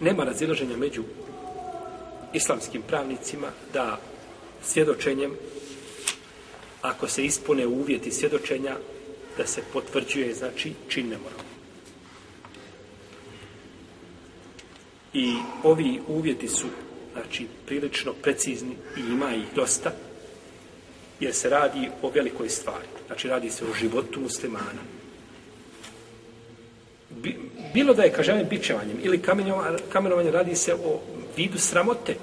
nema razilaženja među islamskim pravnicima da svjedočenjem ako se ispune uvjeti svjedočenja da se potvrđuje znači čin nemoral. I ovi uvjeti su znači prilično precizni i ima ih dosta jer se radi o velikoj stvari. Znači radi se o životu muslimana. Bilo da je kažem bičevanjem ili kamenovanjem radi se o vidu sramote.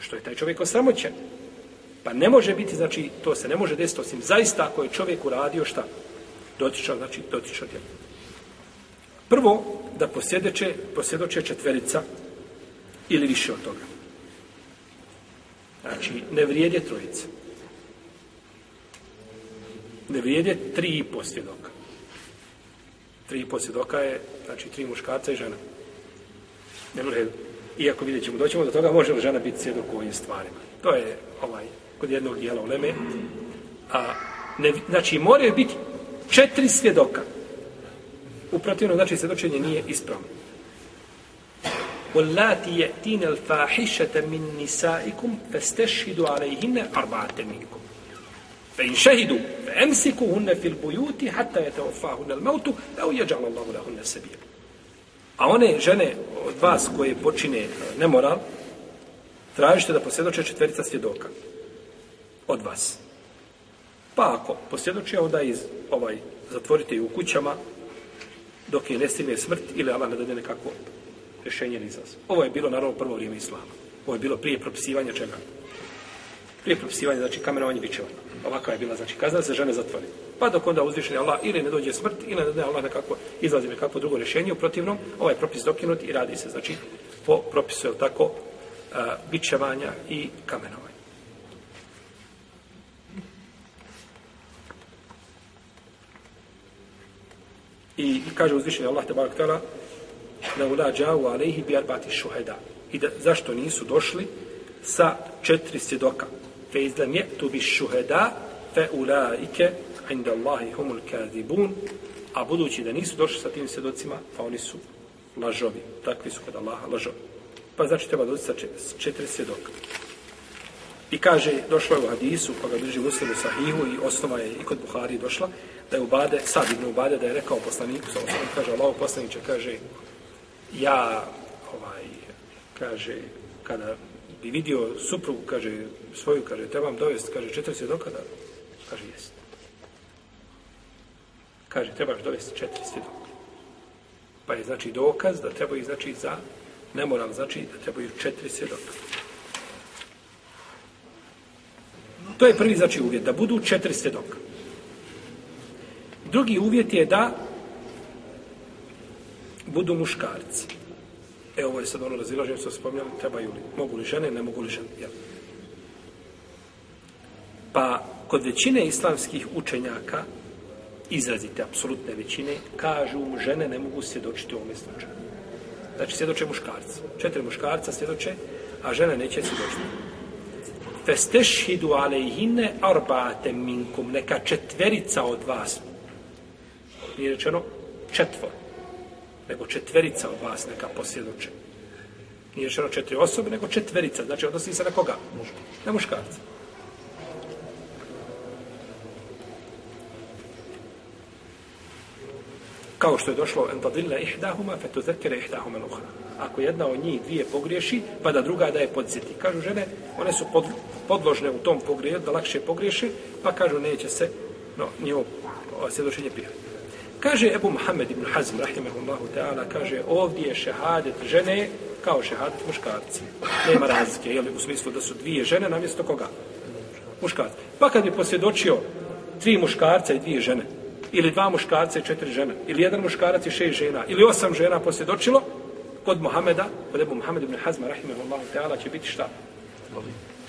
Što je taj čovjek osramoćen. Pa ne može biti, znači, to se ne može desiti osim zaista ako je čovjek uradio šta? Dotičao, znači, dotičao djelo. Prvo, da posjedeće, posjedoće četverica ili više od toga. Znači, ne vrijede trojica. Ne vrijede tri posvjedoka Tri i posvjedoka je, znači, tri muškarca i žena. Ne može, iako vidjet ćemo, doćemo do toga, može li žena biti svjedok u ovim stvarima. To je ovaj, kod jednog dijela u Leme. A, ne, znači, moraju biti četiri svjedoka. U protivnom, znači, svjedočenje nije ispravno. واللاتي يأتين الفاحشة من نسائكم فاستشهدوا عليهن أربعة منكم فإن شهدوا je في البيوت حتى يتوفاهن الموت أو يجعل الله لهن سبيلا A one žene od vas koje počine e, nemoral, tražite da posjedoče četverica svjedoka od vas. Pa ako posjedoče, onda iz, ovaj, zatvorite ju u kućama dok je nestine smrt ili Allah ne dade nekako rješenje ni za Ovo je bilo, naravno, prvo vrijeme Islama. Ovo je bilo prije propisivanja čega. Prije propisivanja, znači kamenovanje bičeva. Ovakva je bila, znači kazna se žene zatvori. Pa dok onda uzvišeni Allah ili ne dođe smrt, ili ne da Allah nekako izlazi nekako drugo rješenje, u protivnom, ovaj propis dokinut i radi se, znači, po propisu, je tako, uh, bičevanja i kamenovanja. I kaže uzvišeni Allah, te barak tala, da ula džavu alejhi bi arbati šuheda. I da, zašto nisu došli sa četiri svjedoka? Fe izlem je tu bi šuheda, fe ulaike inda Allahi humul kadibun, a budući da nisu došli sa tim svjedocima, pa oni su lažovi. Takvi su kod Allaha lažovi. Pa znači treba doći sa četiri svjedoka. I kaže, došlo je u hadisu, koga drži muslimu sahihu i osnova je i kod Buhari došla, da je Ubade, sad ibn Ubade, da je rekao poslaniku, sa osnovom, kaže, Allah poslaniće, kaže, ja, ovaj, kaže, kada bi vidio suprugu, kaže, svoju, kaže, trebam dovesti, kaže, četiri svjedoka, da, kaže, jest. Kaže, trebaš dovesti četiri svjedoka. Pa je, znači, dokaz da trebaju, znači, za nemoral, znači, da trebaju četiri svjedoka. To je prvi, znači, uvjet, da budu četiri svjedoka. Drugi uvjet je da budu muškarci. E, ovo je sad ono razilaženje, što spomnjali, trebaju li, mogu li žene, ne mogu li žene, jel? Pa, kod većine islamskih učenjaka, izrazite, apsolutne većine, kažu, žene ne mogu svjedočiti u ovome slučaju. Znači, svjedoče muškarci. Četiri muškarca svjedoče, a žene neće svjedočiti. Festešhidu alejhine arba'ate minkum, neka četverica od vas. Nije rečeno četvor nego četverica od vas neka posvjedoče. Nije rečeno četiri osobe, nego četverica. Znači, odnosi se na koga? Na muškarca. Kao što je došlo en tadilla ihdahuma fa tuzakkira ihdahuma al-ukhra. Ako jedna od njih dvije pogriješi, pa da druga da je podsjeti. Kažu žene, one su pod, podložne u tom pogrijehu, da lakše pogriješe, pa kažu neće se no, njihovo svjedočenje prihvatiti. Kaže Ebu Muhammed ibn Hazm, rahimahullahu ta'ala, kaže ovdje je šehadet žene kao šehadet muškarci. Nema razlike, jel, u smislu da su dvije žene namjesto koga? Muškarci. Pa kad bi posvjedočio tri muškarca i dvije žene, ili dva muškarca i četiri žene, ili jedan muškarac i šest žena, ili osam žena posvjedočilo, kod Muhameda, kod Ebu Muhammed ibn Hazma, rahimahullahu ta'ala, će biti šta?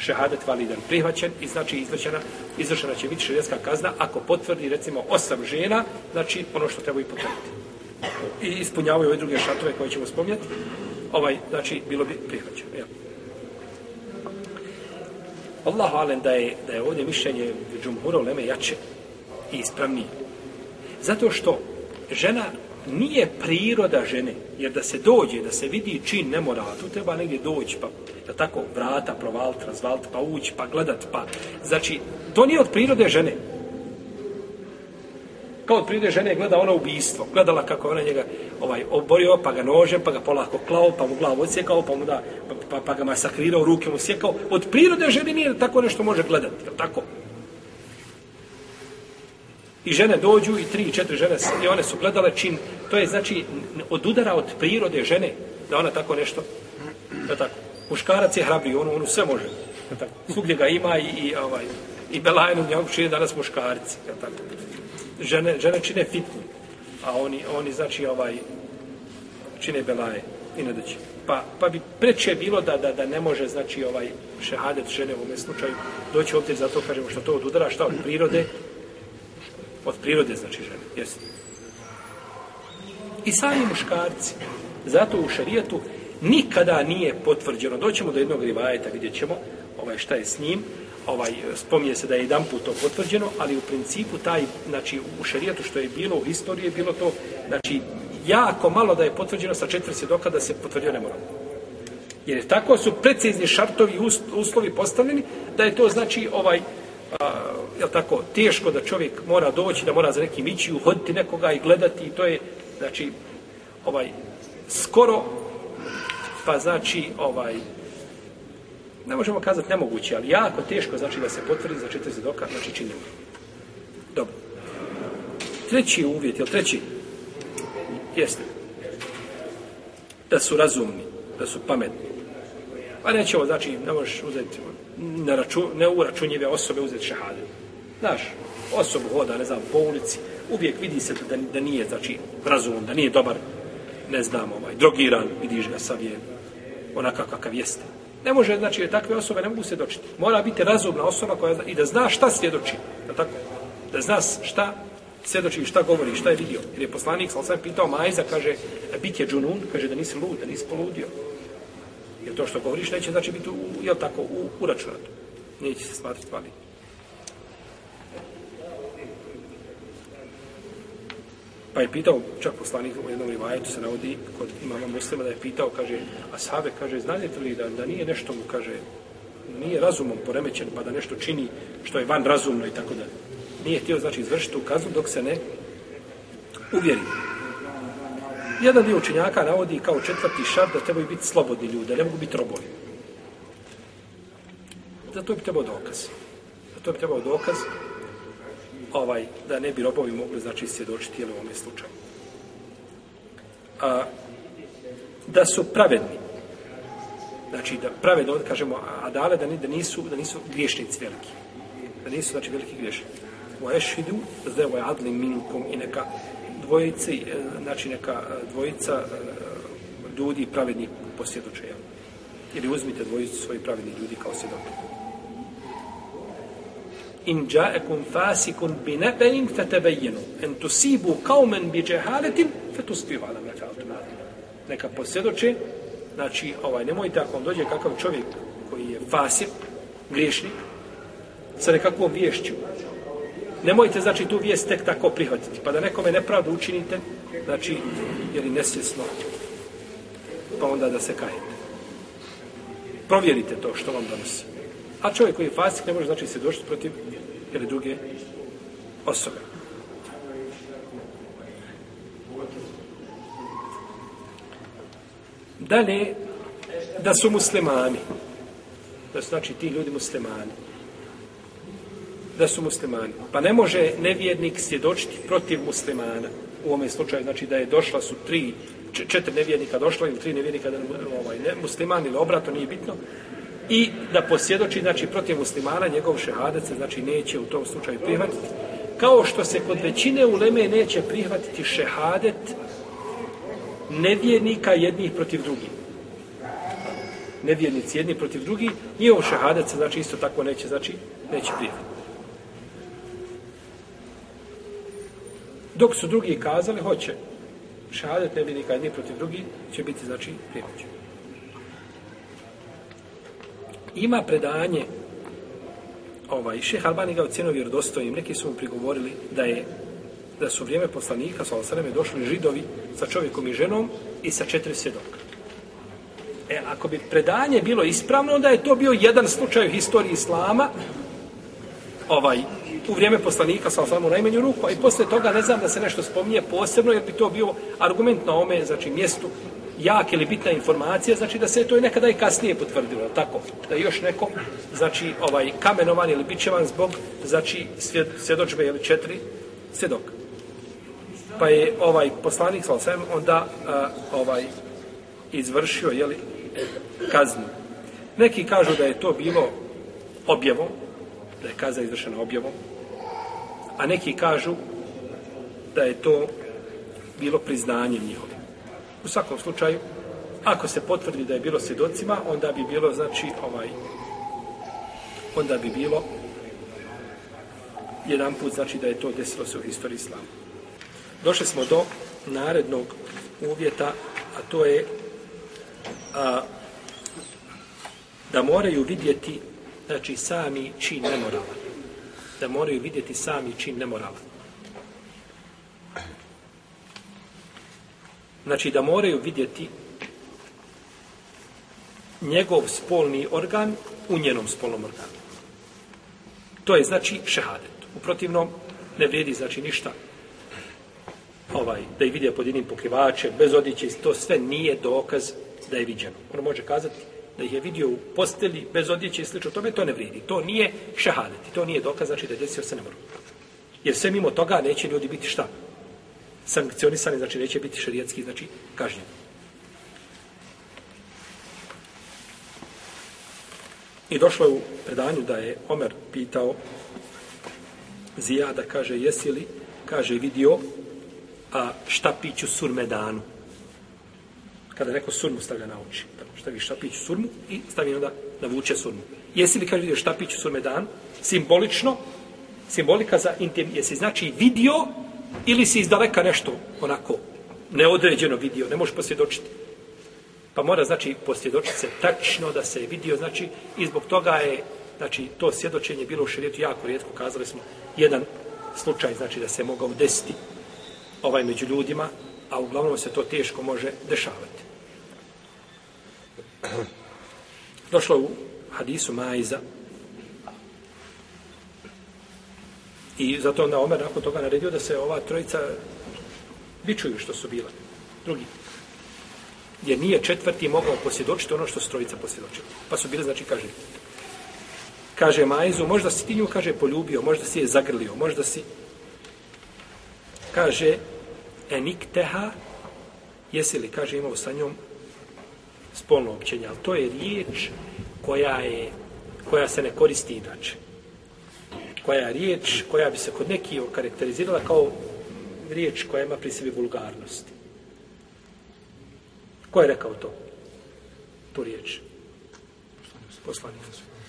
Šehadet validan prihvaćen i znači izvršena, izvršena će biti šarijetska kazna ako potvrdi recimo osam žena, znači ono što treba i potvrditi. I ispunjavaju ove druge šatove koje ćemo spomnjati, ovaj, znači bilo bi prihvaćeno. Ja. Allahu alem da je, da je ovdje mišljenje džumhura u leme jače i ispravnije. Zato što žena nije priroda žene, jer da se dođe, da se vidi čin nemorala, tu treba negdje doći, pa da tako vrata provaliti, razvaliti, pa ući, pa gledat, pa... Znači, to nije od prirode žene. Kao od prirode žene gleda ona ubistvo, Gledala kako ona njega ovaj, oborio, pa ga nožem, pa ga polako klao, pa mu glavu odsjekao, pa mu da, pa, pa, pa ga masakrirao, ruke mu sjekao. Od prirode žene nije tako nešto može gledati, je tako? I žene dođu i tri, četiri žene i one su gledale čin. To je znači od udara od prirode žene da ona tako nešto. Da tako. Muškarac je hrabri, on, on sve može. Da tako. Svugdje ga ima i, i ovaj i Belajnu njegu čine danas muškarci. Da tako. Žene, žene čine fitnu. A oni, oni znači ovaj čine Belaje i ne doći. Pa, pa bi preče bilo da, da, da ne može znači ovaj šehadet žene u ovom slučaju doći ovdje zato kažemo što to od udara šta od prirode Od prirode, znači žene. Jesi. I sami muškarci. Zato u šarijetu nikada nije potvrđeno. Doćemo do jednog rivajeta, vidjet ćemo ovaj, šta je s njim. Ovaj, spominje se da je jedan put to potvrđeno, ali u principu taj, znači u šarijetu što je bilo u historiji je bilo to, znači jako malo da je potvrđeno sa četiri svjedoka da se potvrdio ne mora. Jer tako su precizni šartovi uslovi postavljeni da je to znači ovaj a, je tako, teško da čovjek mora doći, da mora za nekim ići, uhoditi nekoga i gledati, i to je, znači, ovaj, skoro, pa znači, ovaj, ne možemo kazati nemoguće, ali jako teško, znači, da se potvrdi za četiri zedoka, znači, činimo. Dobro. Treći uvjet, je treći? Jeste. Da su razumni, da su pametni. Pa nećemo, znači, ne možeš uzeti na račun, ne uračunjive osobe uzeti šehadu. Znaš, osobu hoda, ne znam, po ulici, uvijek vidi se da, da nije, znači, razum, da nije dobar, ne znam, ovaj, drogiran, vidiš ga sad je onakav kakav jeste. Ne može, znači, takve osobe ne mogu se dočiti. Mora biti razumna osoba koja zna, i da zna šta svjedoči. Da, tako? da zna šta svjedoči, šta govori, šta je vidio. Jer je poslanik, sam sam pitao Majza, kaže, bit je džunun, kaže da nisi lud, da nisi poludio. Jer to što govoriš neće znači biti, u, jel tako, u, uračunato. Neće se smatrati validno. Pa je pitao, čak poslanik u jednom rivajetu se navodi kod imama muslima da je pitao, kaže, a sahabe, kaže, znate li da, da nije nešto mu, kaže, nije razumom poremećen, pa da nešto čini što je van razumno i tako da. Nije htio, znači, izvršiti tu kaznu dok se ne uvjeri. Jedan dio učenjaka navodi kao četvrti šart da trebaju biti slobodni ljudi, ne mogu biti robovi. Za to bi trebao dokaz. Za to bi trebao dokaz ovaj, da ne bi robovi mogli znači svjedočiti ili u ovom slučaju. A, da su pravedni. Znači da pravedno, kažemo, a dale da, da nisu da nisu griješnici veliki. Da nisu znači veliki griješnici. Wa yashhadu za wa minkum i neka dvojici, e, znači neka e, dvojica e, ljudi pravedni posvjedoče. Ili uzmite dvojicu svojih pravednih ljudi kao svjedoke. In ja'akum fasikun bi nabain fatabayyanu an tusibu qauman bi jahalatin fatusbihu ala ma fa'altum neka posvjedoče znači ovaj nemojte ako vam dođe kakav čovjek koji je fasik griješnik sa nekakvom vješću nemojte znači tu vijest tek tako prihvatiti pa da nekome nepravdu učinite znači jer i nesvjesno pa onda da se kajete. Provjerite to što vam donosi. A čovjek koji je fasik ne može znači se došli protiv ili druge osobe. Dalje da su muslimani. Da su znači ti ljudi muslimani da su muslimani. Pa ne može nevjernik svjedočiti protiv muslimana. U ovom slučaju, znači da je došla su tri, četiri nevjernika došla ili tri nevjernika da, ovaj, ne, musliman ili obrato, nije bitno. I da posvjedoči, znači, protiv muslimana, njegov šehadet se, znači, neće u tom slučaju prihvatiti. Kao što se kod većine uleme neće prihvatiti šehadet nevjernika jednih protiv drugih. Nevjernici jedni protiv drugih, njihov šehadet se, znači, isto tako neće, znači, neće prihvatiti. Dok su drugi kazali, hoće. Šahadet ne bi nikad ni protiv drugi, će biti, znači, prihvaćen. Ima predanje, ovaj, šeha Albani ga ocjenio vjerodostojnim, neki su mu prigovorili da je da su vrijeme poslanika, sa osaleme, došli židovi sa čovjekom i ženom i sa četiri svjedoka. E, ako bi predanje bilo ispravno, onda je to bio jedan slučaj u historiji Islama, ovaj, u vrijeme poslanika, sa osaleme, u ruku, a i posle toga ne znam da se nešto spominje posebno, jer bi to bio argument na ome, znači, mjestu, jak ili bitna informacija, znači da se to i nekada i kasnije potvrdilo, tako? Da još neko, znači, ovaj, kamenovan ili bićevan zbog, znači, svjedočbe ili četiri svjedoka. Pa je ovaj poslanik, sa osvijem, onda a, ovaj, izvršio, jeli, kaznu. Neki kažu da je to bilo objavom, da je kazna izvršena objavom, a neki kažu da je to bilo priznanje njihovo. U svakom slučaju, ako se potvrdi da je bilo svjedocima, onda bi bilo, znači, ovaj, onda bi bilo jedan put, znači, da je to desilo se u historiji islama. Došli smo do narednog uvjeta, a to je a, da moraju vidjeti, znači, sami čin nemoralan. Da moraju vidjeti sami čin nemorala. Znači da moraju vidjeti njegov spolni organ u njenom spolnom organu. To je znači šehadet. U protivnom ne vrijedi znači ništa ovaj, da je vidio pod jednim pokrivačem, bez odjeće, to sve nije dokaz da je viđeno. On može kazati da ih je vidio u posteli, bez odjeće i slično tome, to ne vrijedi. To nije šehadet. To nije dokaz, znači da je desio se ne mora. Jer sve mimo toga neće ljudi biti šta? sankcionisani, znači neće biti šarijetski, znači kažnjeni. I došlo je u predanju da je Omer pitao Zijada, kaže, jesi li, kaže, vidio a štapiću surmedanu. Kada neko surmu stavlja na oči. Tako, stavi štapić surmu i stavi onda da vuče surmu. Jesi li, kaže, vidio štapiću surmedanu? Simbolično, simbolika za intim, jesi znači vidio ili si izdaleka nešto onako neodređeno vidio, ne možeš posvjedočiti. Pa mora, znači, posvjedočiti se tačno da se je vidio, znači, i zbog toga je, znači, to svjedočenje bilo u širijetu jako rijetko, kazali smo, jedan slučaj, znači, da se mogao desiti ovaj među ljudima, a uglavnom se to teško može dešavati. Došlo u hadisu Majza, I zato onda Omer nakon toga naredio da se ova trojica vičuju što su bila. Drugi. Jer nije četvrti mogao posvjedočiti ono što su trojica posvjedočili. Pa su bile, znači, kaže, kaže Majzu, možda si ti nju, kaže, poljubio, možda si je zagrlio, možda si, kaže, enikteha, jesi li, kaže, imao sa njom spolno općenje, ali to je riječ koja je, koja se ne koristi inače koja je riječ koja bi se kod nekih okarakterizirala kao riječ koja ima pri sebi vulgarnosti. Ko je rekao to? Tu riječ. Poslanik.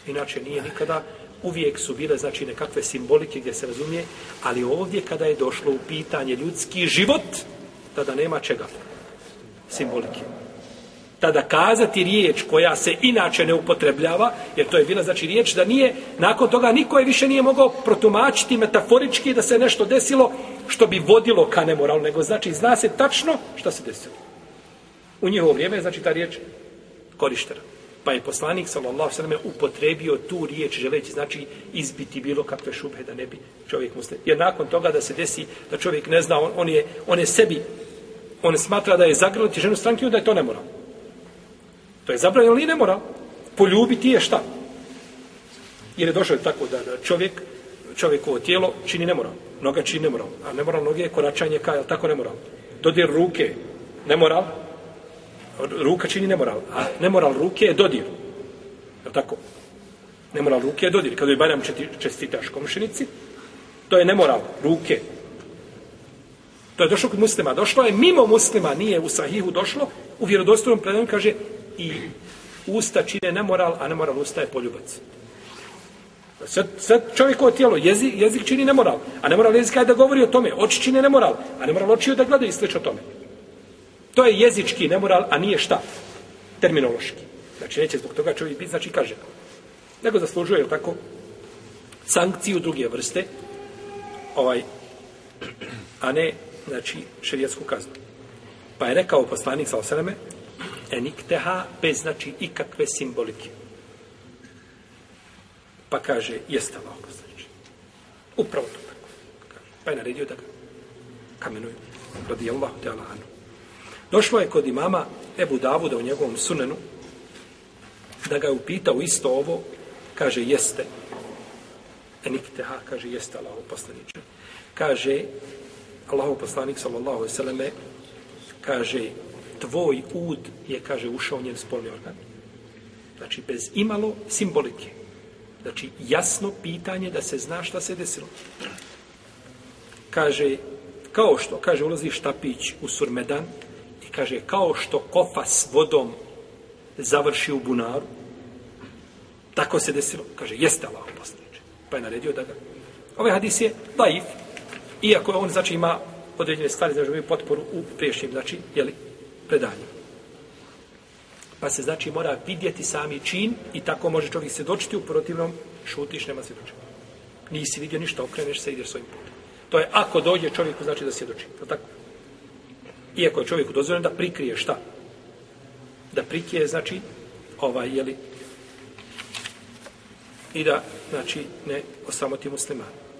Inače nije nikada, uvijek su bile znači nekakve simbolike gdje se razumije, ali ovdje kada je došlo u pitanje ljudski život, tada nema čega. Simbolike tada kazati riječ koja se inače ne upotrebljava, jer to je bila znači riječ da nije, nakon toga niko je više nije mogao protumačiti metaforički da se nešto desilo što bi vodilo ka nemoralu, nego znači zna se tačno šta se desilo. U njihovo vrijeme znači ta riječ korištena. Pa je poslanik sallallahu sallam upotrebio tu riječ želeći znači izbiti bilo kakve šubhe da ne bi čovjek muslim. Jer nakon toga da se desi da čovjek ne zna, on, on je, on je sebi on smatra da je zagrliti ženu stranke da je to ne mora. To je zabranjeno ili ne mora. Poljubiti je šta? Jer je došao tako da, da čovjek, čovjekovo tijelo čini nemoral. Noga čini nemoral. A nemoral noge je koračanje ka, je tako nemoral? Dodir ruke, nemoral. Ruka čini nemoral. A nemoral ruke je dodir. Je tako? Nemoral ruke je dodir. Kada je Bajram čestitaš komšinici, to je nemoral ruke. To je došlo kod muslima. Došlo je mimo muslima, nije u sahihu došlo. U vjerodostojnom predanju kaže i usta čine nemoral, a nemoral usta je poljubac. Sad, sad čovjekovo tijelo, jezik, jezik čini nemoral, a nemoral jezika je da govori o tome, oči čine nemoral, a nemoral oči da gleda i sliče o tome. To je jezički nemoral, a nije šta? Terminološki. Znači, neće zbog toga čovjek biti, znači kaže. Nego zaslužuje, je tako, sankciju druge vrste, ovaj, a ne, znači, šerijetsku kaznu. Pa je rekao poslanik sa osaname, enikteha bez, znači, ikakve simbolike. Pa kaže, jeste Allah znači. Upravo to tako. Pa je naredio da ga kamenuju. Radi Allahu te Allah. Došlo je kod imama Ebu Davuda u njegovom sunenu, da ga je upitao isto ovo, kaže, jeste. Enikteha, kaže, jeste Allah poslaniče. Kaže, Allahov poslanik sallallahu alejhi ve selleme kaže tvoj ud je kaže ušao njen spolni organ. Znači bez imalo simbolike. Znači jasno pitanje da se zna šta se desilo. Kaže kao što kaže ulazi štapić u surmedan kaže kao što kofa s vodom završi u bunaru tako se desilo kaže jeste Allah poslaniče. pa je naredio da ga ovaj hadis je daif Iako on, znači, ima određene stvari, znači, imaju potporu u priješnjim, znači, jeli, predanju. Pa se, znači, mora vidjeti sami čin i tako može čovjek se dočiti, u protivnom šutiš, nema se dočiti. Nisi vidio ništa, okreneš se, ideš svojim putem. To je ako dođe čovjeku, znači, da se doči. Tako? Iako je čovjeku dozvoljeno da prikrije šta? Da prikrije, znači, ovaj, jeli, i da, znači, ne osamoti muslimani.